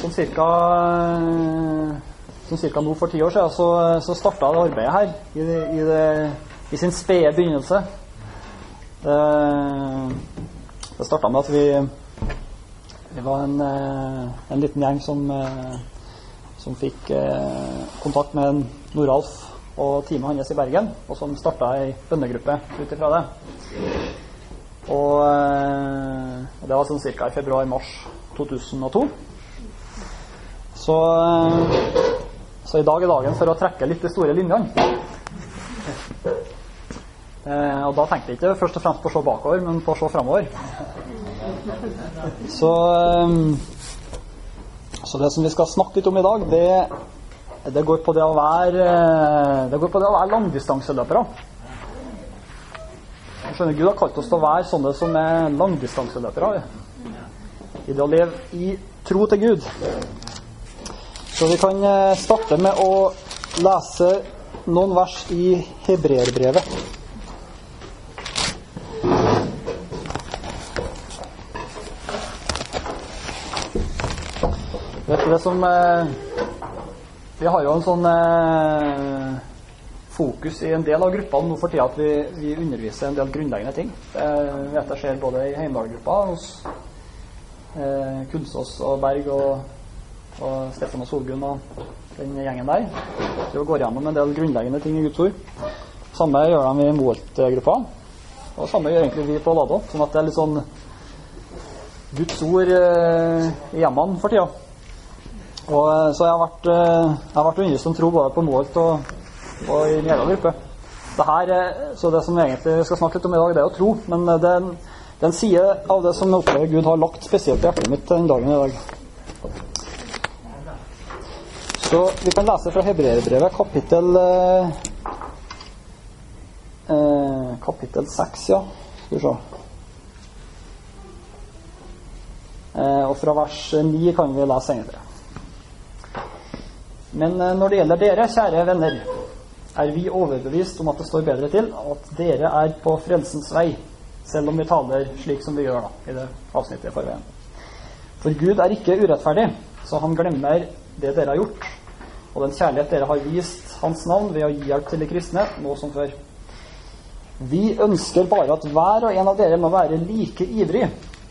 sånn cirka, sånn cirka nå for ti år siden så, så starta det arbeidet her i, det, i, det, i sin spede begynnelse. Det, det starta med at vi, vi var en, en, liten gjeng som, som fikk kontakt med Noralf og teamet hans i Bergen, og som starta ei bønnegruppe ut ifra det. Og det var sånn ca. i februar-mars 2002. Så, så, i dag er dagen for å trekke litt de store linjene. Eh, og da tenkte jeg ikke først og fremst på å se bakover, men på å se framover. Så, så det som vi skal snakke litt om i dag, det, det går på det å være Det går på det å være langdistanseløpere. Skjønner Gud har kalt oss til å være sånne som er langdistanseløpere. I det å leve i tro til Gud. Så vi kan eh, starte med å lese noen vers i hebreerbrevet. Det som eh, Vi har jo en sånn eh, fokus i en del av gruppene nå for tida at vi, vi, underviser en del grunnleggende ting. Det vet jeg skjer både i Heimdal-gruppa, hos eh, Kunsås og Berg og og Stefan og Solgunn og den gjengen der. Så vi går gjennom en del grunnleggende ting i Guds ord. Samme gjør de i Moholt-gruppa. Og samme gjør egentlig vi på Lado. Sånn at det er litt sånn Guds ord eh, i hjemmene for tida. Og, eh, så jeg har vært, eh, jeg har vært undervist om tro både på Moholt og, og i min egen gruppe. Det her, så det som vi egentlig skal snakke litt om i dag, det er jo tro. Men det en, det er en side av det som jeg opplever Gud har lagt spesielt i hjertet mitt den dagen i dag. Så vi kan lese fra Hebreerbrevet, kapittel eh, eh, Kapittel 6, ja. Skal vi se. Eh, og fra vers 9 kan vi lese senere. Men eh, når det gjelder dere, kjære venner, er vi overbevist om at det står bedre til, og at dere er på frelsens vei, selv om vi taler slik som vi gjør da, i det avsnittet i forveien. For Gud er ikke urettferdig, så han glemmer det dere har gjort, og den kjærlighet dere har vist Hans navn ved å gi hjelp til de kristne, nå som før. Vi ønsker bare at hver og en av dere må være like ivrig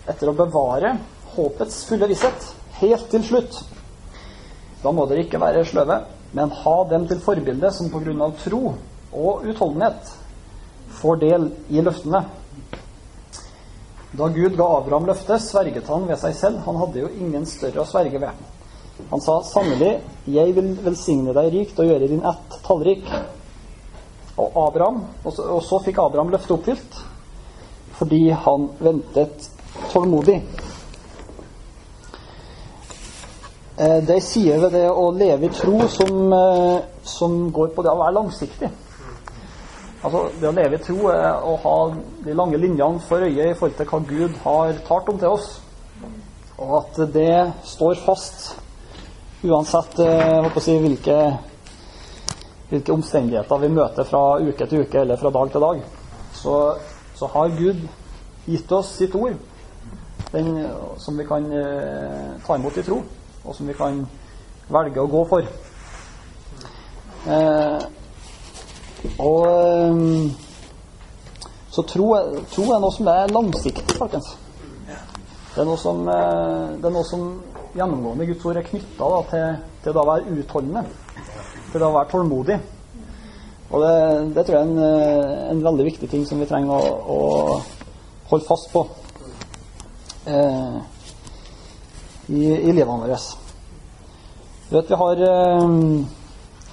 etter å bevare håpets fulle visshet helt til slutt. Da må dere ikke være sløve, men ha dem til forbilde som av tro og utholdenhet får del i løftene. Da Gud ga Abraham løftet, sverget han ved seg selv. Han hadde jo ingen større å sverge ved. Han sa sannelig, jeg vil velsigne deg rikt og gjøre din ett tallrik. Og, Abraham, og, så, og så fikk Abraham løftet oppfylt fordi han ventet tålmodig. Eh, de sier ved det å leve i tro som, eh, som går på det å være langsiktig. Altså, Det å leve i tro er å ha de lange linjene for øye i forhold til hva Gud har talt om til oss. Og at det står fast uansett eh, si, hvilke, hvilke, omstendigheter vi møter fra uke til uke eller fra dag til dag, så, så har Gud gitt oss sitt ord den, som vi kan eh, ta imot i tro, og som vi kan velge å gå for. Eh, og eh, Så tro, tro, er noe som er langsiktig, folkens. Det er noe som, eh, det er noe som gjennomgående Guds ord er knytta til, til å være utholdende. Til å være tålmodig. Og det, det tror jeg er en, en, veldig viktig ting som vi trenger å, å holde fast på eh, i, i livene våre. Du vet, vi har, eh,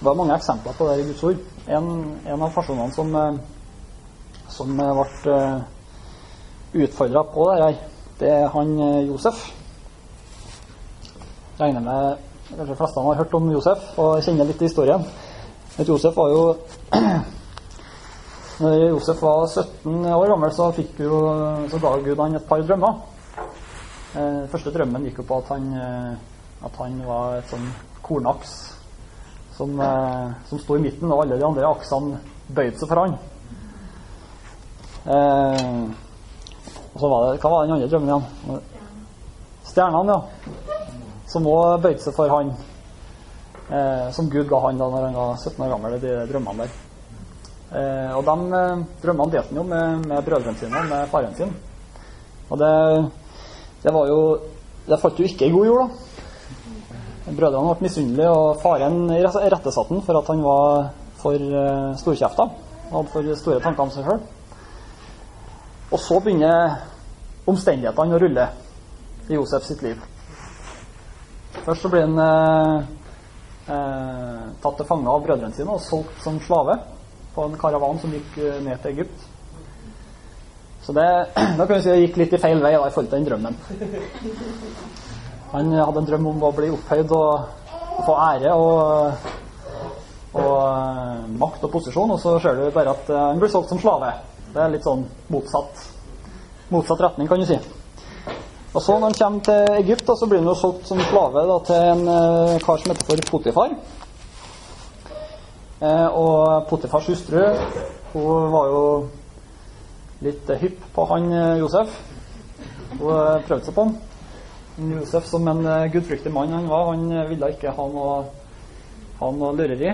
det mange eksempler på det i Guds ord. En, en av personene som, eh, som ble eh, utfordra på det her, det er han eh, Josef regner med kanskje de fleste har hørt om Josef og kjenner litt til historien. Men Josef var jo Når Josef var 17 år gammel, så, jo, så ga Gud han et par drømmer. Den eh, første drømmen gikk jo på at han, eh, at han var et sånn kornaks som, eh, som sto i midten, og alle de andre aksene bøyde seg for han. Eh, og så var det, Hva var den andre drømmen igjen? Stjernene, ja som òg bøyde seg for han eh, som Gud ga han da når han var 17 år gammel, de drømmene der. Eh, og de eh, drømmene delte han jo med, med brødrene sine, med faren sin. Og det, det var jo Det falt jo ikke i god jord, da. Brødrene ble misunnelige, og faren rettesatte han for at han var for eh, storkjefta. Hadde for store tanker om seg sjøl. Og så begynner omstendighetene å rulle i Josef sitt liv. Først så blir han eh, eh, tatt til fange av brødrene sine og solgt som slave på en karavan som gikk eh, ned til Egypt. Så det, da kan vi si det gikk litt i feil vei da, i forhold til den drømmen. Han hadde en drøm om å bli opphøyd og, og få ære og, og uh, makt og posisjon, og så ser du bare at han blir solgt som slave. Det er litt sånn motsatt, motsatt retning, kan du si. Og så Når han kommer til Egypt, da, så blir han jo solgt som slave da, til en uh, kar som heter for Potifar. Eh, og Potifars hustru hun var jo litt hypp på han uh, Josef. Hun prøvde seg på han. Josef, som en gudfryktig mann han var, han ville ikke ha noe, ha noe lureri.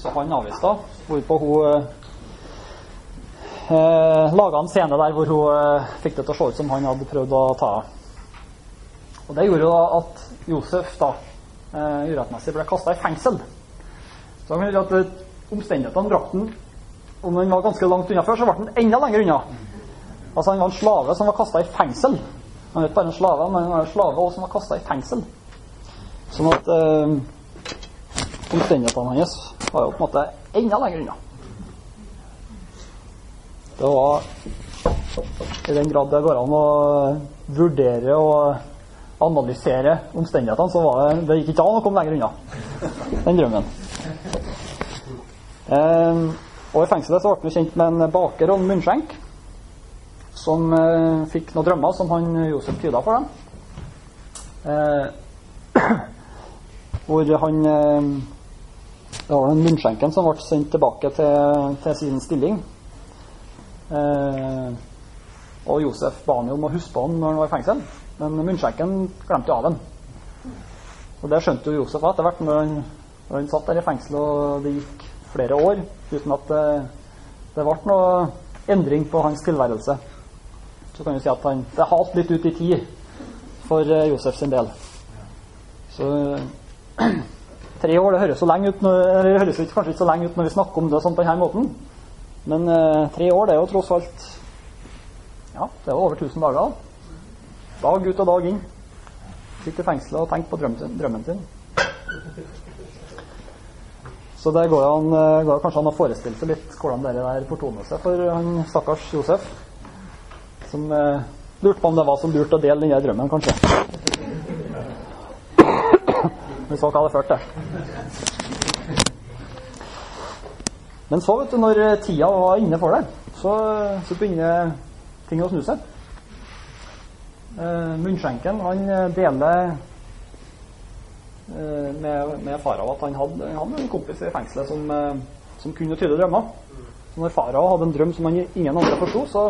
Så han avviste henne. Hvorpå hun eh, laga en scene der hvor hun eh, fikk det til å se ut som han hadde prøvd å ta Og Det gjorde jo da at Josef da eh, urettmessig ble kasta i fengsel. Så han at eh, Omstendighetene brakte han Om han var ganske langt unna før, så ble han enda lenger unna. Altså Han var en slave som var kasta i fengsel. Han var ikke bare en slave, men han var en slave også som var kasta i fengsel. Sånn at eh, omstendighetene hans var jo på en måte enda lenger unna. Det var i den grad det går an å vurdere og analysere omstendighetene, så var det, det gikk ikke an å komme lenger unna den drømmen. Eh, og I fengselet så ble han kjent med en baker og en munnskjenk som eh, fikk noen drømmer som han Josef tyda for dem. Eh, hvor han eh, Det var den munnskjenken som ble sendt tilbake til, til sin stilling og Josef ba han jo om å huske på han når han var i fengsel, men munnskjenken glemte jo av han. Og det skjønte jo Josef etter hvert, når han, når han satt der i fengsel og det gikk flere år uten at det, det ble noe endring på hans tilværelse. Så kan vi si at han, det halt litt ut i tid for uh, Josef sin del. Så tre år det høres, så lenge ut når, det høres kanskje ikke så lenge ut når vi snakker om det sånn på denne måten. Men eh, tre år, det er jo tross alt Ja, det er jo over 1000 dager. Dag ut og dag inn. Sitter i fengselet og tenker på drømmen sin. Drømmen sin. Så det går, an, eh, går kanskje an å forestille seg litt hvordan det der fortoner seg for han stakkars Josef. Som eh, lurte på om det var så lurt å dele den drømmen, kanskje. Vi så hva det førte til. Men så, vet du, når tida var inne for det, så, så begynner ting å snu seg. Uh, Munnskjenken han eh, deler uh, med, med farao at han hadde, han hadde, en kompis i fengselet som, uh, som kunne tyde drømmer. Så når farao hadde en drøm som han ingen andre forsto, så,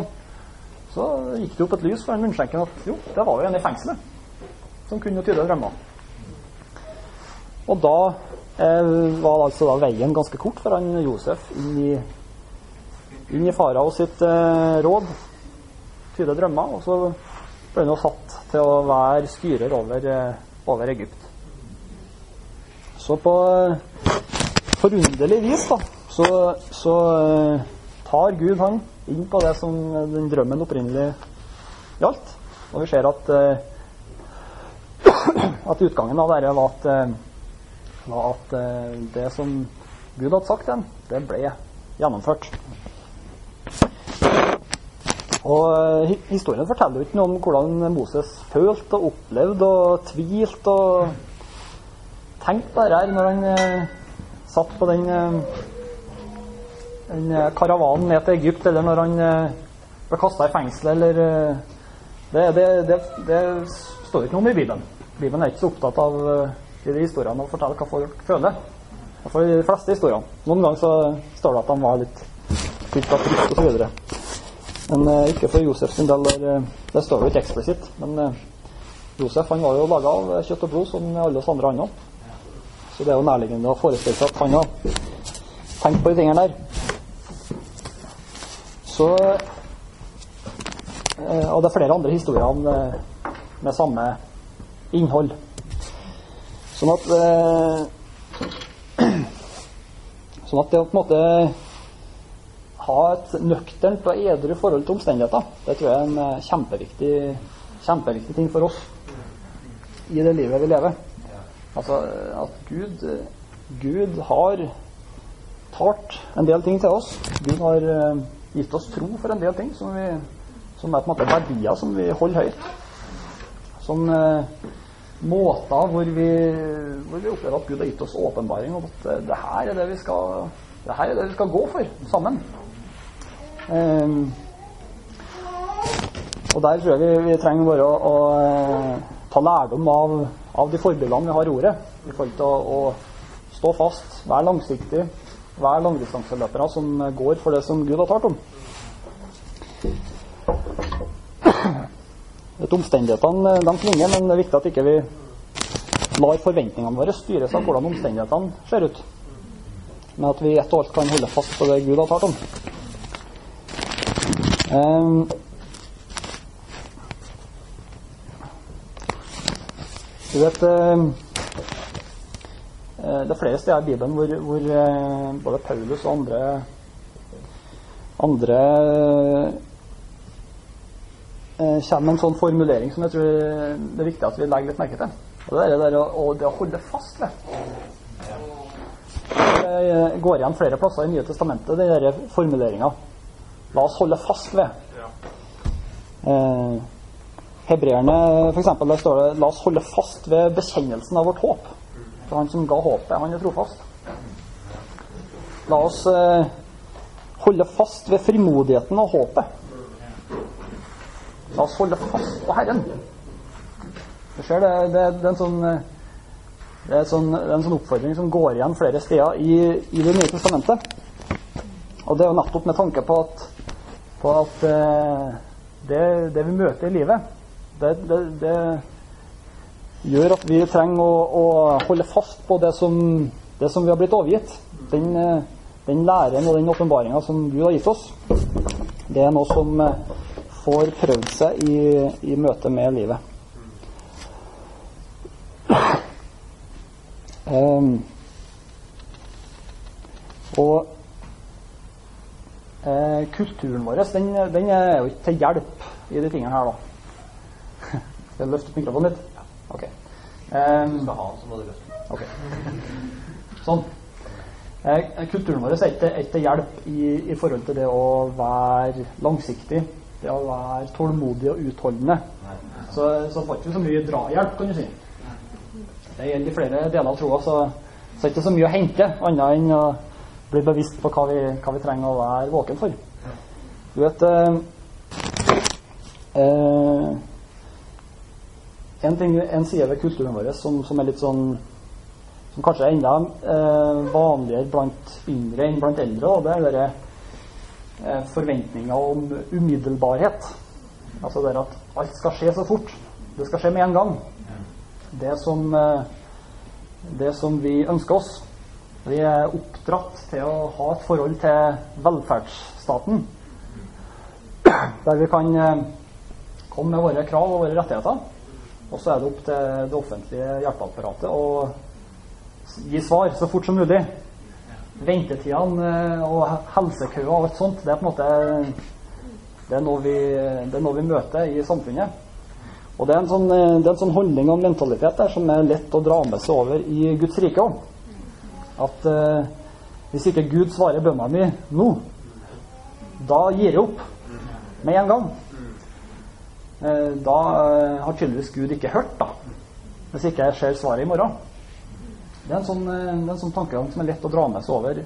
så, gikk det opp et lys for den munnskjenken at jo, det var jo en i fengselet som kunne tyde drømmer. Og da eh, var altså da veien ganske kort for han Josef inn i, inn i farao sitt eh, råd, tyde drømmer, og så ble han jo satt til å være styrer over, eh, over Egypt. Så på eh, forunderlig vis da, så, så eh, tar Gud han inn på det som den drømmen opprinnelig gjaldt. Og vi ser at, eh, at utgangen av dette var at var at eh, det som Gud hadde sagt dem, det ble gjennomført. Og eh, Historien forteller jo ikke noe om hvordan Moses følte og opplevde og tvilte og tenkte på dette når han eh, satt på den, den karavanen ned til Egypt, eller når han ble kasta i fengsel, eller det, det, det, det, står ikke noe om i Bibelen. Bibelen er ikke så opptatt av i de historiene og fortelle hva folk føler. For de fleste historiene. Noen ganger så står det at de var litt fylt av frykt osv. Men eh, ikke for Josef sin del. Der, uh, det står jo ikke eksplisitt. Men eh, Josef han var jo laga av kjøtt og blod, som alle oss andre andre. Så det er jo nærliggende å forestille seg at han har tenkt på de tingene der. Så eh, Og det er flere andre historier med, med samme innhold. Sånn at eh, Sånn at det å på en måte ha et nøkternt og edru forhold til omstendigheter, det tror jeg er en eh, kjempeviktig, kjempeviktig ting for oss i det livet vi lever. Altså at Gud, Gud har talt en del ting til oss. Gud har uh, gitt oss tro for en del ting som, vi, som er på en måte verdier som vi holder høyt. Som uh, måter hvor vi, hvor vi, opplever at Gud har gitt oss åpenbaring, og at det her er det vi skal, det her er det vi skal gå for sammen. Um, og der tror jeg vi, vi trenger bare å, å ta lærdom av, av de forbildene vi har i ordet, i forhold til å, å stå fast, være langsiktig, være langdistanseløpere som går for det som Gud har talt om. Et omstendighetene de klinger, men det er viktig at ikke vi lar forventningene våre styres av hvordan omstendighetene ser ut. Men at vi i ett alt kan holde fast på det Gud har talt om. Um, du vet uh, Det er flere steder i Bibelen hvor, hvor uh, både Paulus og andre andre kommer en sånn formulering som jeg tror det er viktig at vi legger litt merke til. Og det er det, å, det å holde fast ved. Det går igjen flere plasser i Nye testamentet, den formuleringa. La oss holde fast ved. Eh, Hebreerne, f.eks., der står det La oss holde fast ved bekjennelsen av vårt håp. For han som ga håpet, han er trofast. La oss eh, holde fast ved frimodigheten og håpet. La oss holde fast på Herren. Du ser det, det, det, er en sånn det er, sånn, det er en sånn oppfordring som går igjen flere steder i, i Det nye testamentet. Og det er jo nettopp med tanke på at på at eh, det, det, vi møter i livet, det, gjør at vi trenger å, å, holde fast på det som, som vi har blitt overgitt. Den, eh, den læren og den åpenbaringa som Gud har gitt oss, det er noe som eh, får prøvd seg i, i møte med livet. Um, og Eh, kulturen vår den, den, er jo ikke til hjelp i de tingene her, da. Skal jeg løfte mikrofonen litt? Ok. Um, skal ha så må du løfte Ok. Sånn. Eh, kulturen vår er ikke til hjelp i, i, forhold til det å være langsiktig, det å være tålmodig og utholdende. Så, så får ikke så mye drahjelp, kan du si. Det gjelder i flere deler av troa, så, så det ikke så mye å hente annet enn å bli bevisst på hva vi, hva vi, trenger å være våken for. Du vet eh, eh, en, ting, en, side ved kulturen vår som, som, er litt sånn som kanskje er enda eh, vanligere blant yngre enn blant eldre, og det er denne eh, forventninga om umiddelbarhet. Altså det at alt skal skje så fort. Det skal skje med en gang. Det som, eh, det som vi ønsker oss. Vi er oppdratt til å ha et forhold til velferdsstaten. Der vi kan eh, komme med våre krav og våre rettigheter. Og så er det opp til det offentlige hjelpeapparatet å gi svar så fort som mulig. Ventetidene eh, og helsekøer og alt sånt, det er på en måte det er, noe vi, det er noe vi møter i samfunnet. Og det er en sånn, eh, det er en sånn holdning og mentalitet der som er lett å dra med seg over i Guds rike òg at eh, hvis ikke Gud svarer bønna mi nå, da gir jeg opp med en gang. Eh, da eh, har tydeligvis Gud ikke hørt, da. Hvis ikke jeg ser svaret i morgen. Det er en sånn, eh, en sånn tankegang som er lett å dra med seg over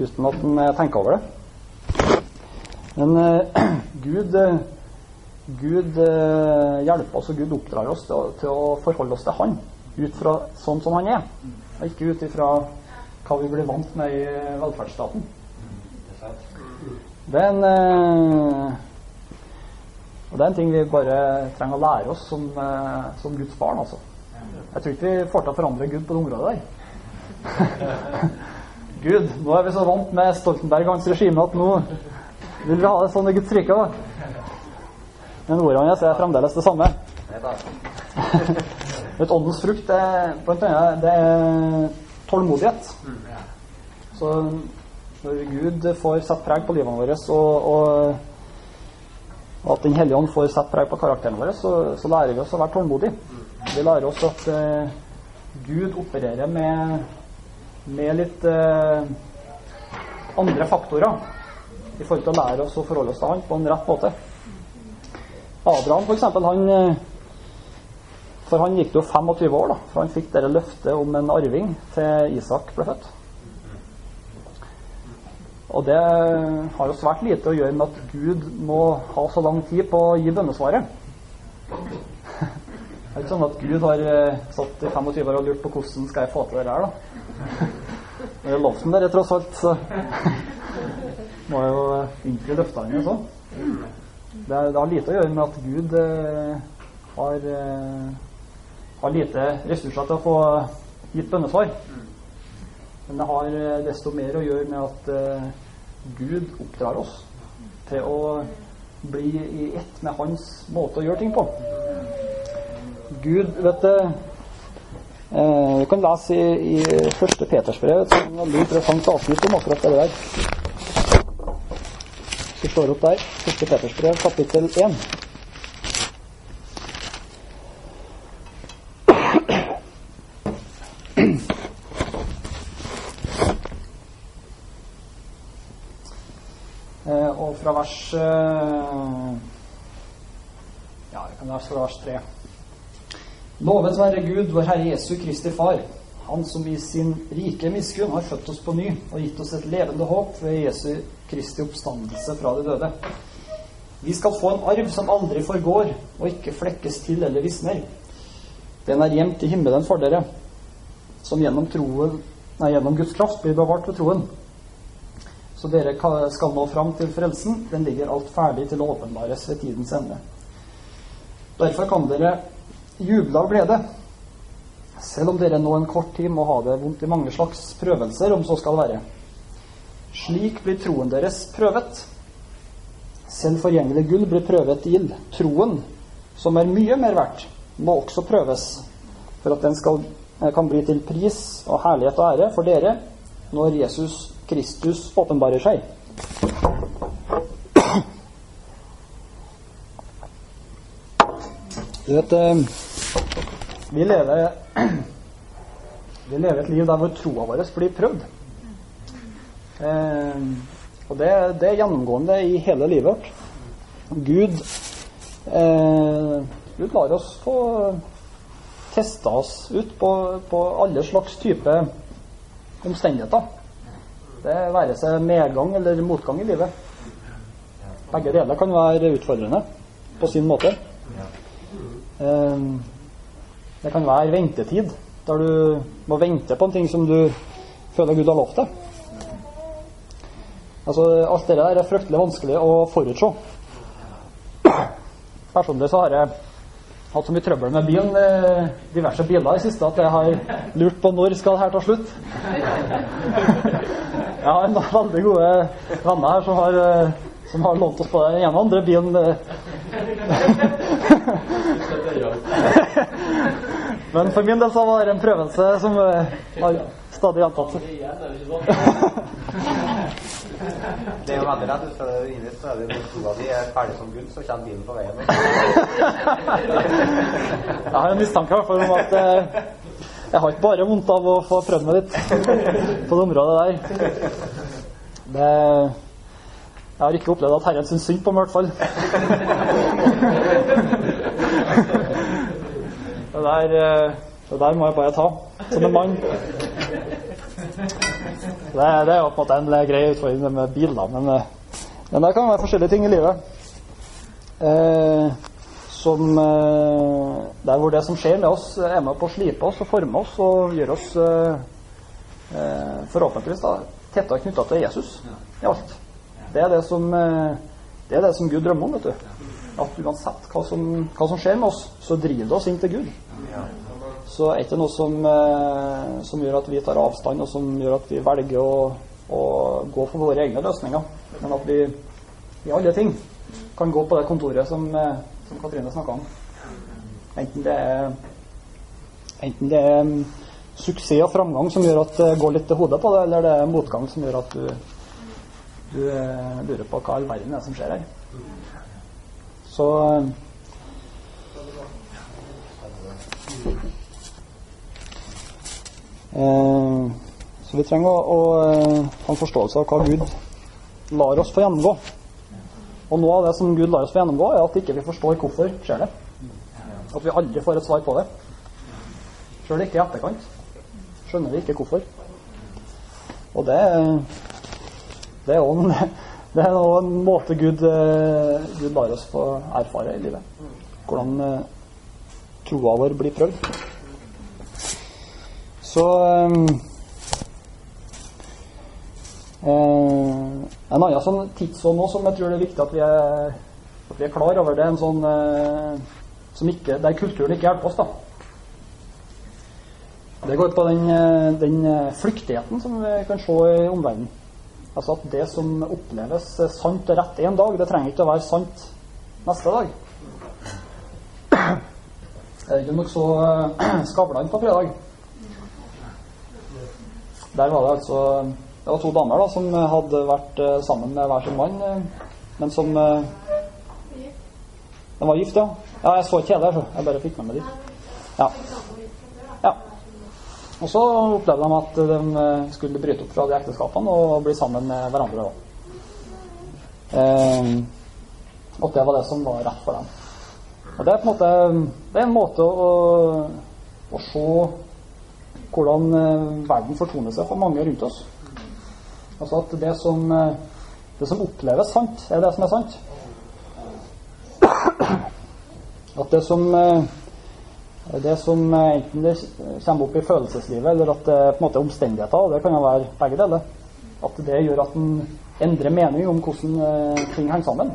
uten at en eh, tenker over det. Men uh, Gud Gud hjelper oss, og Gud oppdrar oss til til å forholde oss til Han ut fra sånn som Han er, og ikke ut ifra hva vi blir vant med i velferdsstaten. Det er en, uh, Og det er en ting vi bare trenger å lære oss som, som Guds barn. altså. Jeg tror ikke vi får til å forandre Gud på det området der. Gud, nå er vi så vant med Stoltenberg og hans regime at nå vil vi ha det sånn i Guds rike. òg. Men ordene hans er fremdeles det samme. Et åndens frukt er, blant annet, det er tålmodighet. Så når Gud får sette preg på livene våre, og, og at Den hellige ånd får sette preg på karakteren vår, så, så, lærer vi oss å være tålmodige. Vi lærer oss at eh, Gud opererer med, med litt eh, andre faktorer i forhold til å lære oss å forholde oss til Han på en rett måte. Abraham, for eksempel, han eh, For han gikk det jo 25 år da, for han fikk dette løftet om en arving til Isak ble født. Og det har jo svært lite å gjøre med at Gud må ha så lang tid på å gi bønnesvaret. Det er ikke sånn at Gud har eh, satt i 25 år og lurt på hvordan skal jeg få til det her, da. Det er lovt dere tross alt, så må jeg jo innfri løftene sånn. Det, det, har lite å gjøre med at Gud eh, har, eh, har lite ressurser til å få gitt bønnesvar. Men det har eh, desto mer å gjøre med at uh, Gud oppdrar oss til å bli i ett med hans måte å gjøre ting på. Gud, vet du eh, Vi kan lese i, i første Petersbrev et veldig interessant avsnitt om akkurat det der. Vi slår opp der. Første Petersbrev, kapittel 1. fra vers eh, Ja, jeg kan lese fra vers 3. Lovet være Gud, vår Herre Jesu Kristi Far, Han som i sin rike miskunn har født oss på ny og gitt oss et levende håp ved Jesu Kristi oppstandelse fra de døde. Vi skal få en arv som aldri forgår og ikke flekkes til eller visner. Den er gjemt i himmelen for dere, som gjennom, troen, nei, gjennom Guds kraft blir bevart ved troen så dere skal nå fram til frelsen. Den ligger alt ferdig til å åpenbares ved tidens ende. Derfor kan dere juble av glede, selv om dere nå en kort tid må ha det vondt i mange slags prøvelser, om så skal være. Slik blir troen deres prøvet. Selv forgjengelig gull blir prøvet i ild. Troen, som er mye mer verdt, må også prøves, for at den skal, eh, kan bli til pris og herlighet og ære for dere når Jesus Kristus åpenbarer seg. Du vet eh, Vi lever Vi lever et liv der hvor troa vår blir prøvd. Eh, og det, det, er gjennomgående i hele livet vårt. Gud eh, Gud lar oss få testa oss ut på, på alle slags type omstendigheter. Det være seg medgang eller motgang i livet. Begge deler kan være utfordrende på sin måte. Ehm, det kan være ventetid, der du må vente på en ting som du føler Gud har lovt deg. Altså, alt det der er fryktelig vanskelig å forutse. Personlig så har jeg hatt så mye trøbbel med bilen, eh, diverse biler i siste, at jeg har lurt på når skal dette ta slutt. Jeg har en veldig gode venner her som har, eh, har lånt oss på den ene og andre bilen. Eh. Men for min del så var det en prøvelse som har stadig gjentatt seg. Det er jo veldig rett. Hvis det er inni, så er det når sola di er ferdig som gull, så kommer bilen på veien. Jeg har en mistanke om at eh, jeg har ikke bare vondt av å få prøvd meg litt på det området der. Det, jeg har ikke opplevd at Herren syns synd på meg, i hvert fall. Det der, eh, det der må jeg bare ta som en mann. Det, det, er jo på en måte en grei utfordring med bil, da, men, eh, men, det kan være forskjellige ting i livet. Eh, som, eh, der hvor det som skjer med oss, er med på å slipe oss og forme oss og gjøre oss eh, eh forhåpentligvis da, tettere knytta til Jesus i alt. Det er det som, eh, Det er det som Gud drømmer om. vet du. At uansett hva som, hva som skjer med oss, så driver det oss inn til Gud. Så er det ikke noe som, eh, som gjør at vi tar avstand, og som gjør at vi velger å, å gå for våre egne løsninger. Men at vi i alle ting kan gå på det kontoret som, eh, som Katrine snakka om. Enten det er Enten det er mm, suksess og framgang som gjør at det går litt til hodet på det, eller det er motgang som gjør at du, du eh, lurer på hva all verden er som skjer her. Så Så vi trenger å, å eh, ha en forståelse av hva Gud lar oss få gjennomgå. Og noe av det som Gud lar oss få gjennomgå, er at ikke vi forstår hvorfor skjer det. At vi aldri får et svar på det. Sjøl ikke i etterkant. Skjønner vi ikke hvorfor. Og det, det er òg en, en måte Gud, eh, Gud lar oss få erfare i livet. Hvordan eh, troa vår blir prøvd. Så eh, En annen sånn tidsånd nå som jeg tror det er viktig at vi er, at vi er klar over, det er en sånn som ikke, der kulturen ikke hjelper oss. da. Det går på den, den flyktigheten som vi kan se i omverdenen. Altså at det som oppleves sant og rett en dag, det trenger ikke å være sant neste dag. Du nok så Skavlan på fredag. Der var det altså Det var to damer da som hadde vært sammen med hver sin mann, men som De var gift, ja. Ja, jeg så ikke hele, så jeg bare fikk med meg dit. Ja. ja. Og så opplevde de at de skulle bryte opp fra de ekteskapene og bli sammen med hverandre. da. Eh, og det var det som var rett for dem. Og Det er på en måte, det er en måte å, å se hvordan verden fortoner seg for mange rundt oss. Altså at det som, det som oppleves sant, er det som er sant. At det som det som enten det kommer opp i følelseslivet, eller at det er på en måte omstendigheter, og det kan jo være begge deler, at det gjør at en endrer mening om hvordan ting henger sammen.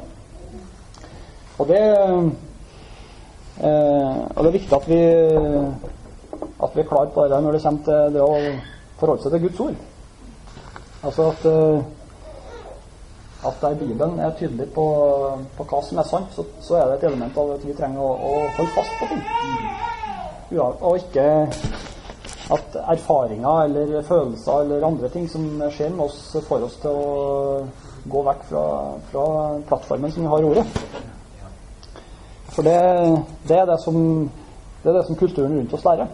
Og det, og det er viktig at vi, at vi er klare på det når det kommer til det å forholde seg til Guds ord. Altså at, at der Bibelen er tydelig på, på hva som er sant, så, så, er det et element av at vi trenger å, å holde fast på ting. Og ikke at erfaringer eller følelser eller andre ting som skjer med oss, får oss til å gå vekk fra, fra plattformen som vi har ordet. For det, det, er det, som, det er det som kulturen rundt oss lærer.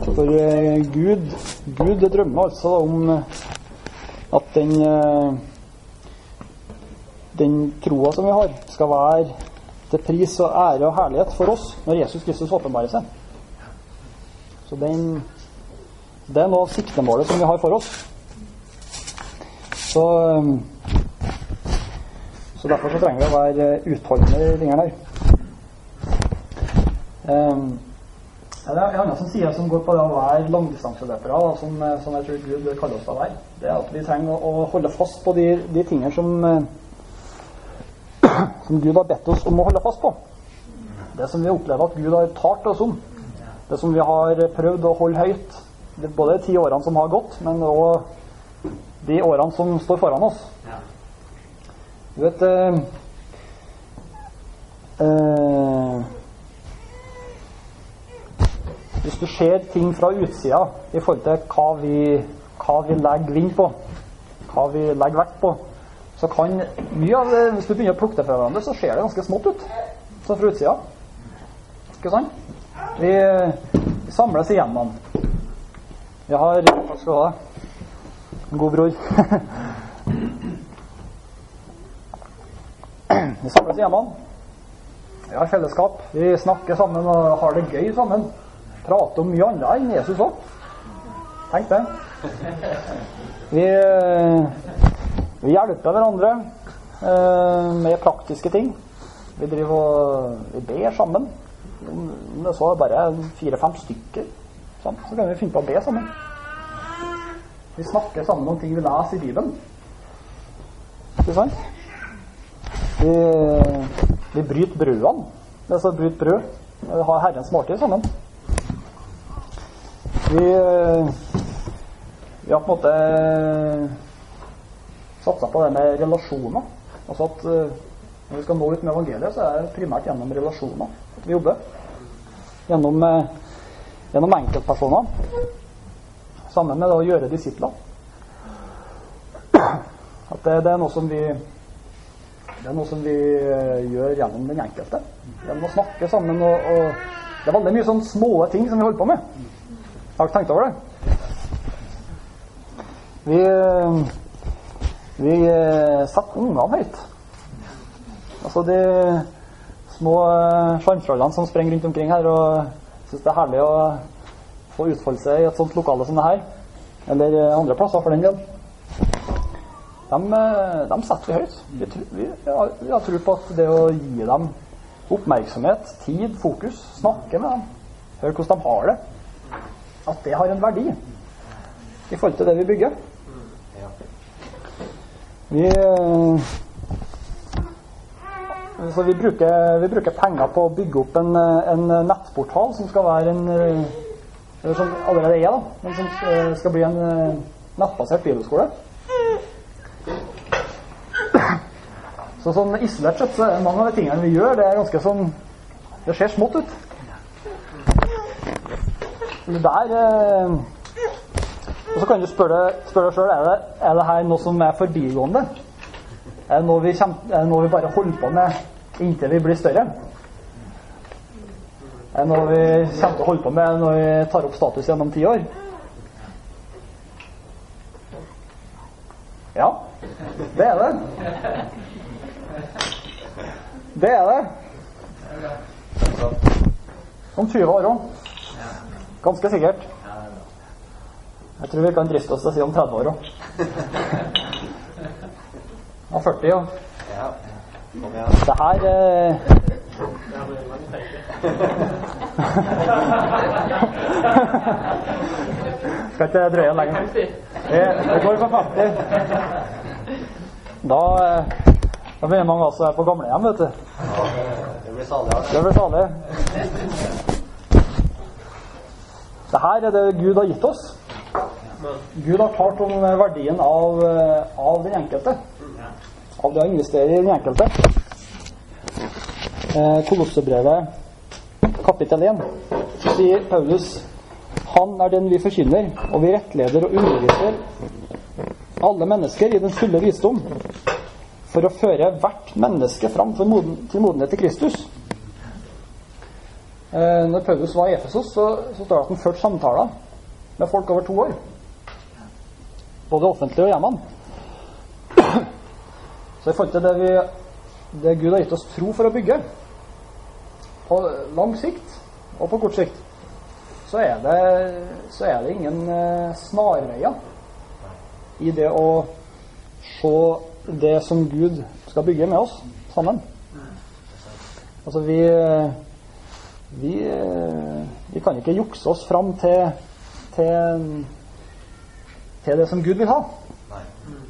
For Gud, Gud drømmer altså om at den den troa som vi har, skal være til pris og ære og herlighet for oss når Jesus Kristus åpenbarer seg. Så den, det er noe av siktemålet som vi har for oss. Så, så derfor så trenger vi å være utholdende i tingene her. Um, det er en annen sier som går på det å være langdistanseløpere, som, som, jeg tror Gud kaller oss til å være. Det er at vi trenger å, å holde fast på de, de tingene som som Gud har bedt oss om å holde fast på. Det som vi opplever at Gud har talt oss om. Det som vi har prøvd å holde høyt. Både de ti årene som har gått, men òg de årene som står foran oss. Du vet eh, eh, Hvis du ser ting fra utsida i forhold til hva vi, hva vi legger vind på, hva vi legger vekt på, så kan mye av det, Hvis du begynner å plukke det fra hverandre, så ser det ganske smått ut. Sånn fra utsida. Ikke sant? Vi, vi samles igjennom. Vi har Takk skal du ha. En god bror. vi samles igjennom. Vi har fellesskap. Vi snakker sammen og har det gøy sammen. Prater om mye annet enn Jesus òg. Tenk det. Vi vi hjelper hverandre eh, med praktiske ting. Vi driver og vi ber sammen. Om det så er bare fire-fem stykker, så kan vi finne på å be sammen. Vi snakker sammen om ting vi leser i Bibelen. Ikke sant? Vi, vi bryter brødene. Det er så bryt brød. Vi har Herrens måltid sammen. Vi, vi har på en måte satsa på det med relasjoner. Altså at eh, når vi skal nå ut med evangeliet, så er det primært gjennom relasjoner at vi jobber. Gjennom, eh, gjennom enkeltpersoner. Sammen med å gjøre disipler. At det, det, er noe som vi det er noe som vi eh, gjør gjennom den enkelte. Gjennom å snakke sammen. Og, og det er veldig mye sånne små ting som vi holder på med. Har dere tenkt over det? Vi, vi eh, setter ungene høyt. Altså de små eh, sjarmtrollene som sprenger rundt omkring her og syns det er herlig å få utfolde seg i et sånt lokale som det her. Eller andre plasser, for den del de, eh, de setter vi høyt. Vi, vi, vi, har tro på at det å gi dem oppmerksomhet, tid, fokus, snakke med dem, høre hvordan de har det, at det har en verdi i forhold til det vi bygger. Vi, eh, så vi bruker, vi bruker penger på å bygge opp en, en nettportal som skal være en eller som allerede er, da, men som skal bli en nettbasert bibelskole. Så sånn isolert sett så mange av de tingene vi gjør, det er ganske sånn Det ser smått ut. Det der eh, Og så kan du spørre, deg sjøl er, det, er det her noe som er forbigående. Er det, noe vi kjem, er det noe vi bare holder på med inntil vi blir større? Er det noe vi kommer til å holde på med når vi tar opp status gjennom ti år? Ja, det er det. Det er det. Om 20 år òg. Ganske sikkert. Jeg tror vi kan driste oss til å si om 30 år òg. Og 40 òg. Det her eh... Skal ikke drøye lenger. Det, det går for 50. Da eh... Da begynner mange av oss å være på gamlehjem, vet du. Det blir salig. Det blir salig. Det her er det Gud har gitt oss. Gud har talt om verdien av, av den enkelte. Av det å investere i den enkelte. Eh, Kolossebrevet kapittel 1 sier Paulus han er den vi forkynner, og vi rettleder og underviser alle mennesker i den fulle visdom for å føre hvert menneske fram til modenhet til Kristus. Eh, når Paulus var i Efesos, så, så står det at han førte samtaler med folk over to år. Både offentlig og hjemme. Så i forhold til det, vi, det Gud har gitt oss tro for å bygge, på lang sikt og på kort sikt, så er det, så er det ingen eh, snarveier i det å se det som Gud skal bygge med oss sammen. Altså, vi, vi, vi kan ikke jukse oss fram til, til, til det som Gud vil ha.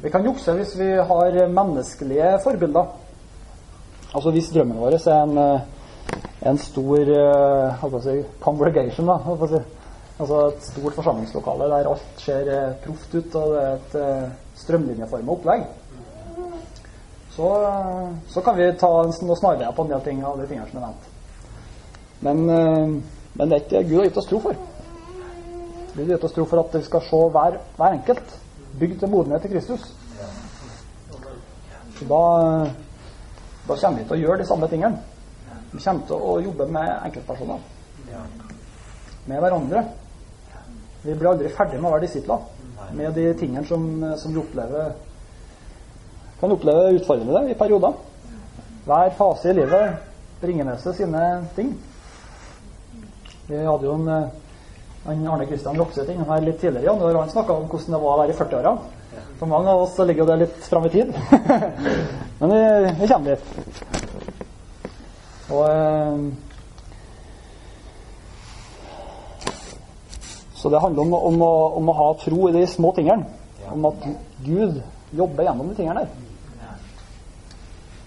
Vi kan jukse hvis vi har menneskelige forbilder. Altså hvis drømmen vår er en, en stor si, congregation, da, si. altså et stort forsamlingslokale der alt ser proft ut, og det er et strømlinjeforma opplegg så, så, kan vi ta noen snarveier på en del ting av de tingene som er nevnt. Men, eh, men, det er ikke Gud har gitt oss tro for. Gud har gitt oss tro for at vi skal se hver, hver enkelt bygd til modenhet i Kristus. Så da, da kommer vi til å gjøre de samme tingene. Vi kommer til å jobbe med enkeltpersoner. Med hverandre. Vi blir aldri ferdig med å være disipler med de tingene som, som vi opplever kan oppleve utfordrende i perioder. Hver fase i livet bringer med seg sine ting. Vi hadde jo en, en Arne Kristian Rokseth innom her litt tidligere i januar. Han snakka om hvordan det var å være i 40-åra. For mange av oss ligger det litt fram i tid. Men vi, vi, kommer dit. Og eh, Så det handler om, om, å, om å ha tro i de små tingene. om at Gud jobber gjennom de tingene der.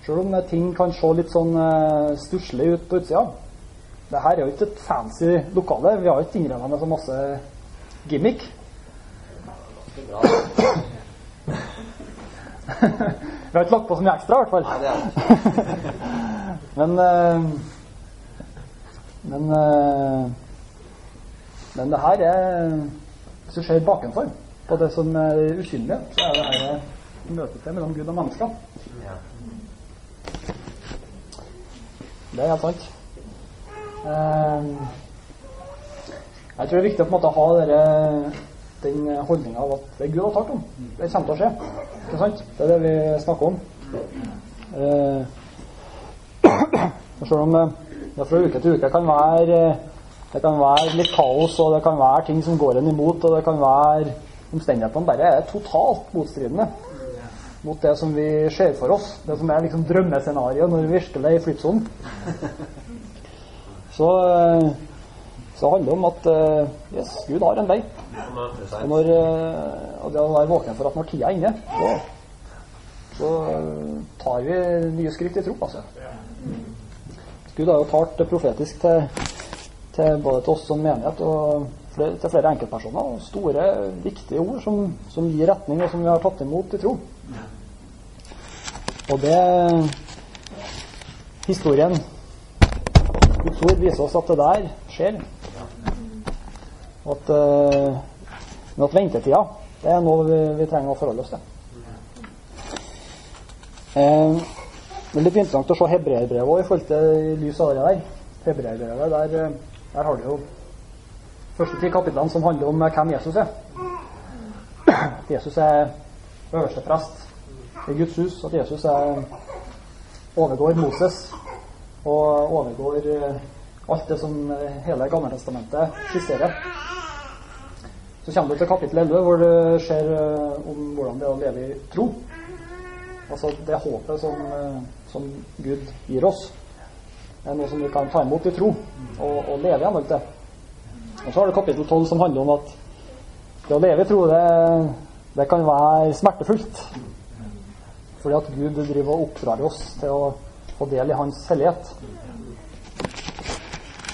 Selv om ting kan se litt sånn uh, stusslig ut på utsida. Det her er jo ikke et fancy lokale. Vi har ikke innreda med så masse gimmick. Vi har ikke lagt på så mye ekstra, i hvert fall. Nei, det er men uh, Men uh, Men det her er Hvis du ser bakenfor, på det som er usynlig, så er det her møtet mellom Gud og mennesker. Det er helt sant. Eh, jeg tror det er viktig å på en måte ha dere, den holdninga av at det er Gud har talt om. Det kommer til å skje. Ikke sant? Det er det vi snakker om. Eh, selv om det det fra uke til uke kan være eh, kan være litt kaos, og det kan være ting som går en imot, og det kan være omstendighetene bare er totalt motstridende mot det som vi ser for oss. Det som er liksom drømmescenarioet når vi virkelig er i flyttsonen. Så, eh, så handler det om at eh, yes, Gud har en vei. Og, når, eh, og det å være våken for at når tida er inne, så, så tar vi nye skritt i tro. Altså. Gud har jo talt profetisk til, til både til oss som menighet og flere, til flere enkeltpersoner. Og store, viktige ord som, som gir retning, og som vi har tatt imot i tro. Og det Historien Ord viser oss at det der skjer. At, men at ventetida det er noe vi, vi trenger å forholde oss til. Eh, det er litt interessant å se hebreerbrevet i forhold til lys av det der. Hebreerbrevet, der, eh, der har du jo første ti kapitlene som handler om eh, hvem Jesus er. At Jesus er øverste prest i Guds hus. At Jesus er, overgår Moses og overgår eh, alt det som eh, hele Gammeltestamentet skisserer. Så kommer du til kapittel 11, hvor det skjer eh, om hvordan det er å leve i tro. Altså det håpet som, som Gud gir oss. Det er noe som vi kan ta imot i tro og, og leve i henhold til. Og så har du kapittel 12 som handler om at det å leve i tro, det, det kan være smertefullt. Fordi at Gud driver og oppdrar oss til å få del i Hans hellighet.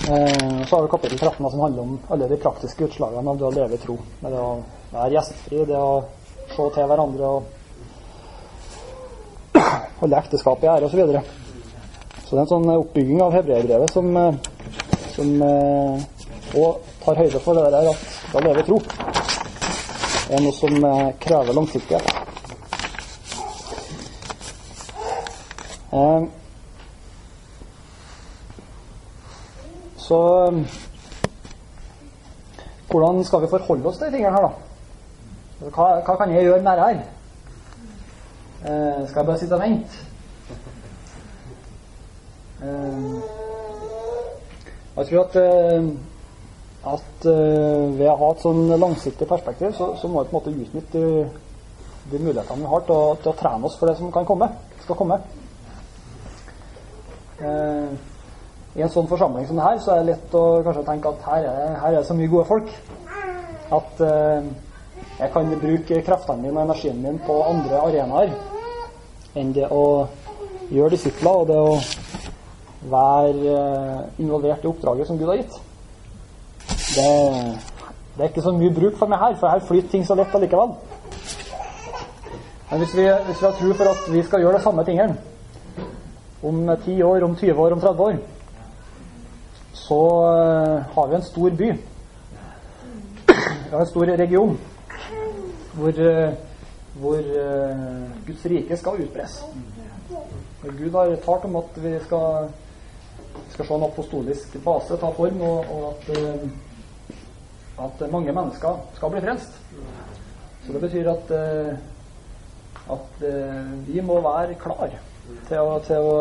Eh, så har vi kapittel 13 som handler om alle de praktiske utslagene av det å leve i tro. Med det å være gjestfri, det å se til hverandre og holde ekteskapet i ære osv. Så, videre. så det er en sånn oppbygging av hebreerbrevet som, eh, som eh, tar høyde for det der at da lever tro er noe som eh, krever langsiktighet. Eh, Så hvordan skal vi forholde oss til de tingene her, da? Hva, hva kan jeg gjøre med det her? Eh, skal jeg bare sitte og vente? Eh, jeg tror at, eh, at eh, ved å ha et sånn langsiktig perspektiv, så, så må vi på en måte utnytte de, de mulighetene vi har til å, til å trene oss for det som kan komme. skal komme. Eh, I en sånn forsamling som det her, så er det lett å kanskje tenke at her er, her er det så mye gode folk at eh, jeg kan bruke kreftene mine og energien min på andre arenaer enn det å gjøre disipler og det å være eh, involvert i oppdraget som Gud har gitt. Det, det er ikke så mye bruk for meg her, for her flyter ting så lett allikevel. Men hvis vi, hvis vi har tro for at vi skal gjøre de samme tingene om 10 år, om 20 år, om 30 år, så eh, har vi en stor by. Vi har en stor region hvor, eh, hvor eh, Guds rike skal utbres. Gud har talt om at vi skal, skal se en apostolisk base ta form, og, og at, at mange mennesker skal bli frelst. Så det betyr at, at vi må være klar til å, til å,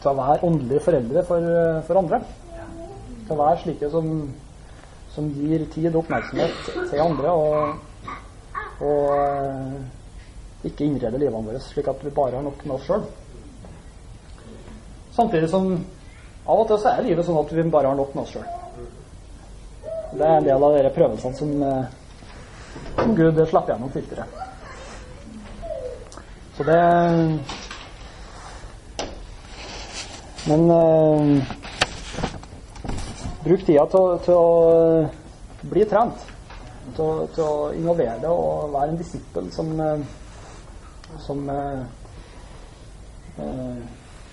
til å være åndelige foreldre for, for andre. Til å være slike som, som gir tid og oppmerksomhet til andre, og, og eh, ikke innreder livene våre slik at vi bare har nok med oss sjøl. Samtidig som av og til så er livet sånn at vi bare har nok med oss sjøl. Det er en del av de prøvelsene som, eh, som Gud slipper gjennom filteret. Så det Men eh, bruk tida til, til, å bli trent. Til, til, å involvere deg og være en disippel som eh, som, eh, eh,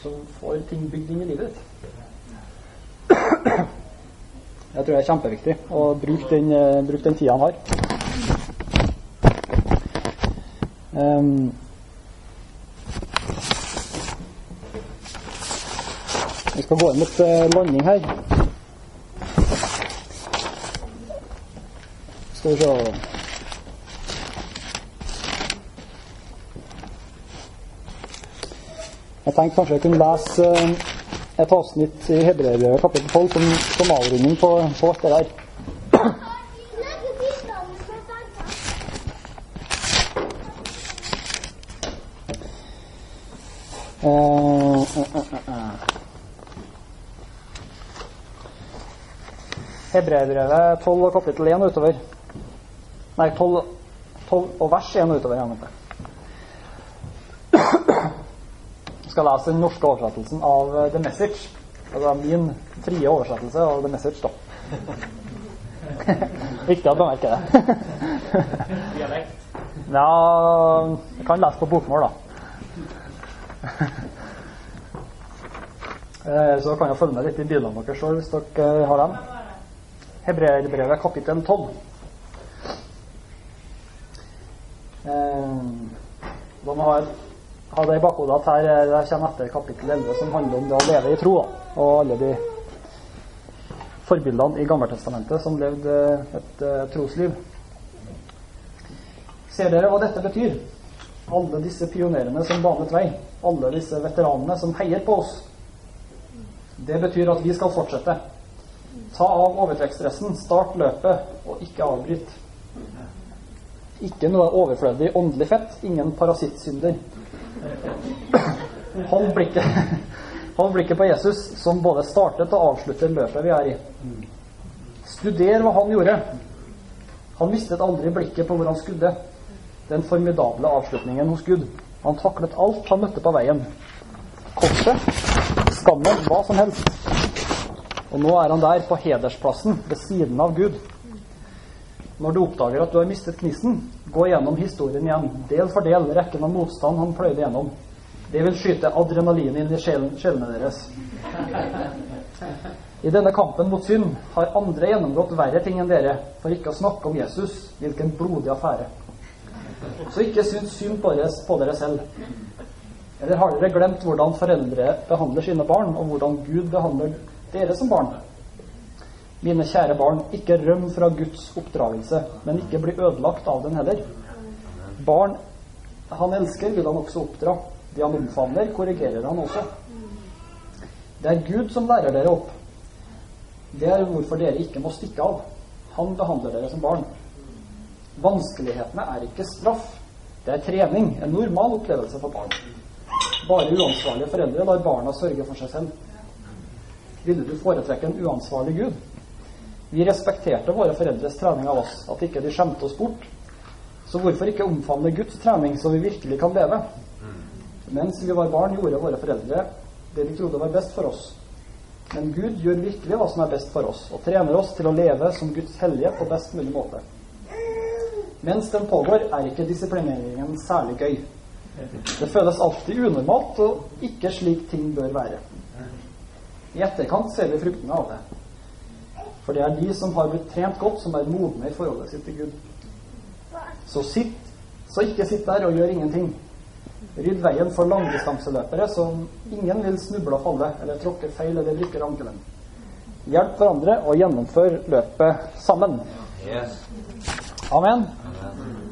som får ting bygd inn i livet ditt. Jeg tror det er kjempeviktig å bruke den, eh, bruke den tida han har. Um, skal gå inn mot uh, landing her. Skal vi se Jeg tenkte kanskje jeg kunne lese eh, et avsnitt i Hebreerbrevet kapittel 12 som, som avrunding på, på alt der. Hebreerbrevet 12 og kapittel 1 utover. Nei, 12, 12 og vers 1 utover. Jeg. Jeg skal lese den norske oversettelsen av eh, The Message. Altså min frie oversettelse av The Message, da. Viktig å bemerke det. ja, jeg kan lese på bokmål, da. Eh, Så kan jeg følge med litt i bilene deres sjøl hvis dere eh, har dem. Hebreerbrevet kapittel 12. Eh, Da må ha, ha det i bakhodet at her eh, det kommer etter kapittel 11, som handler om det å leve i tro. Og alle de forbildene i Gammeltestamentet som levde et uh, trosliv. Ser dere hva dette betyr? Alle disse pionerene som banet vei. Alle disse veteranene som heier på oss. Det betyr at vi skal fortsette. Ta av overtrekksdressen, start løpet, og ikke avbryt. Ikke noe overflødig åndelig fett, ingen parasittsynder. Hold blikket, hold blikket på Jesus, som både startet og avslutter løpet vi er i. Studer hva han gjorde. Han mistet aldri blikket på hvor han skudde. Den formidable avslutningen hos Gud. Han taklet alt han møtte på veien. Korset, skammen, hva som helst. Og nå er han der på hedersplassen ved siden av Gud. Når du oppdager at du har mistet knissen, gå gjennom historien igjen, del for del, rekken av motstand han pløyde gjennom. Det vil skyte adrenalin inn i sjelen, sjelene deres. I denne kampen mot synd har andre gjennomgått verre ting enn dere, for ikke å snakke om Jesus, hvilken blodig affære. Så ikke syns synd på dere, på dere selv. Eller har dere glemt hvordan foreldre behandler sine barn, og hvordan Gud behandler dere som barn? Mine kjære barn, ikke røm fra Guds oppdragelse, men ikke bli ødelagt av den heller. Barn han elsker, vil han også oppdra. De han omfavner, korrigerer han også. Det er Gud som lærer dere opp. Det er hvorfor dere ikke må stikke av. Han behandler dere som barn. Vanskelighetene er ikke straff. Det er trening, en normal opplevelse for barn. Bare uansvarlige foreldre lar barna sørge for seg selv. Ville du foretrekke en uansvarlig Gud? Vi respekterte våre foreldres trening av oss, at ikke de skjemte oss bort. Så hvorfor ikke omfavne Guds trening, så vi virkelig kan leve? Mens vi var barn, gjorde våre foreldre det de trodde var best for oss. Men Gud gjør virkelig hva som er best for oss, og trener oss til å leve som Guds hellige på best mulig måte. Mens den pågår, er ikke disiplineringen særlig gøy. Det føles alltid unormalt, og ikke slik ting bør være. I etterkant ser vi fruktene av det. For det er de som har blitt trent godt, som er modne i forholdet sitt til Gud. Så sitt, så ikke sitt der og gjør ingenting. Rydd veien for langdistanseløpere som ingen vil snuble og falle, eller tråkke feil eller vrikke ankelen. Hjelp hverandre og gjennomfør løpet sammen. Amen. Amen.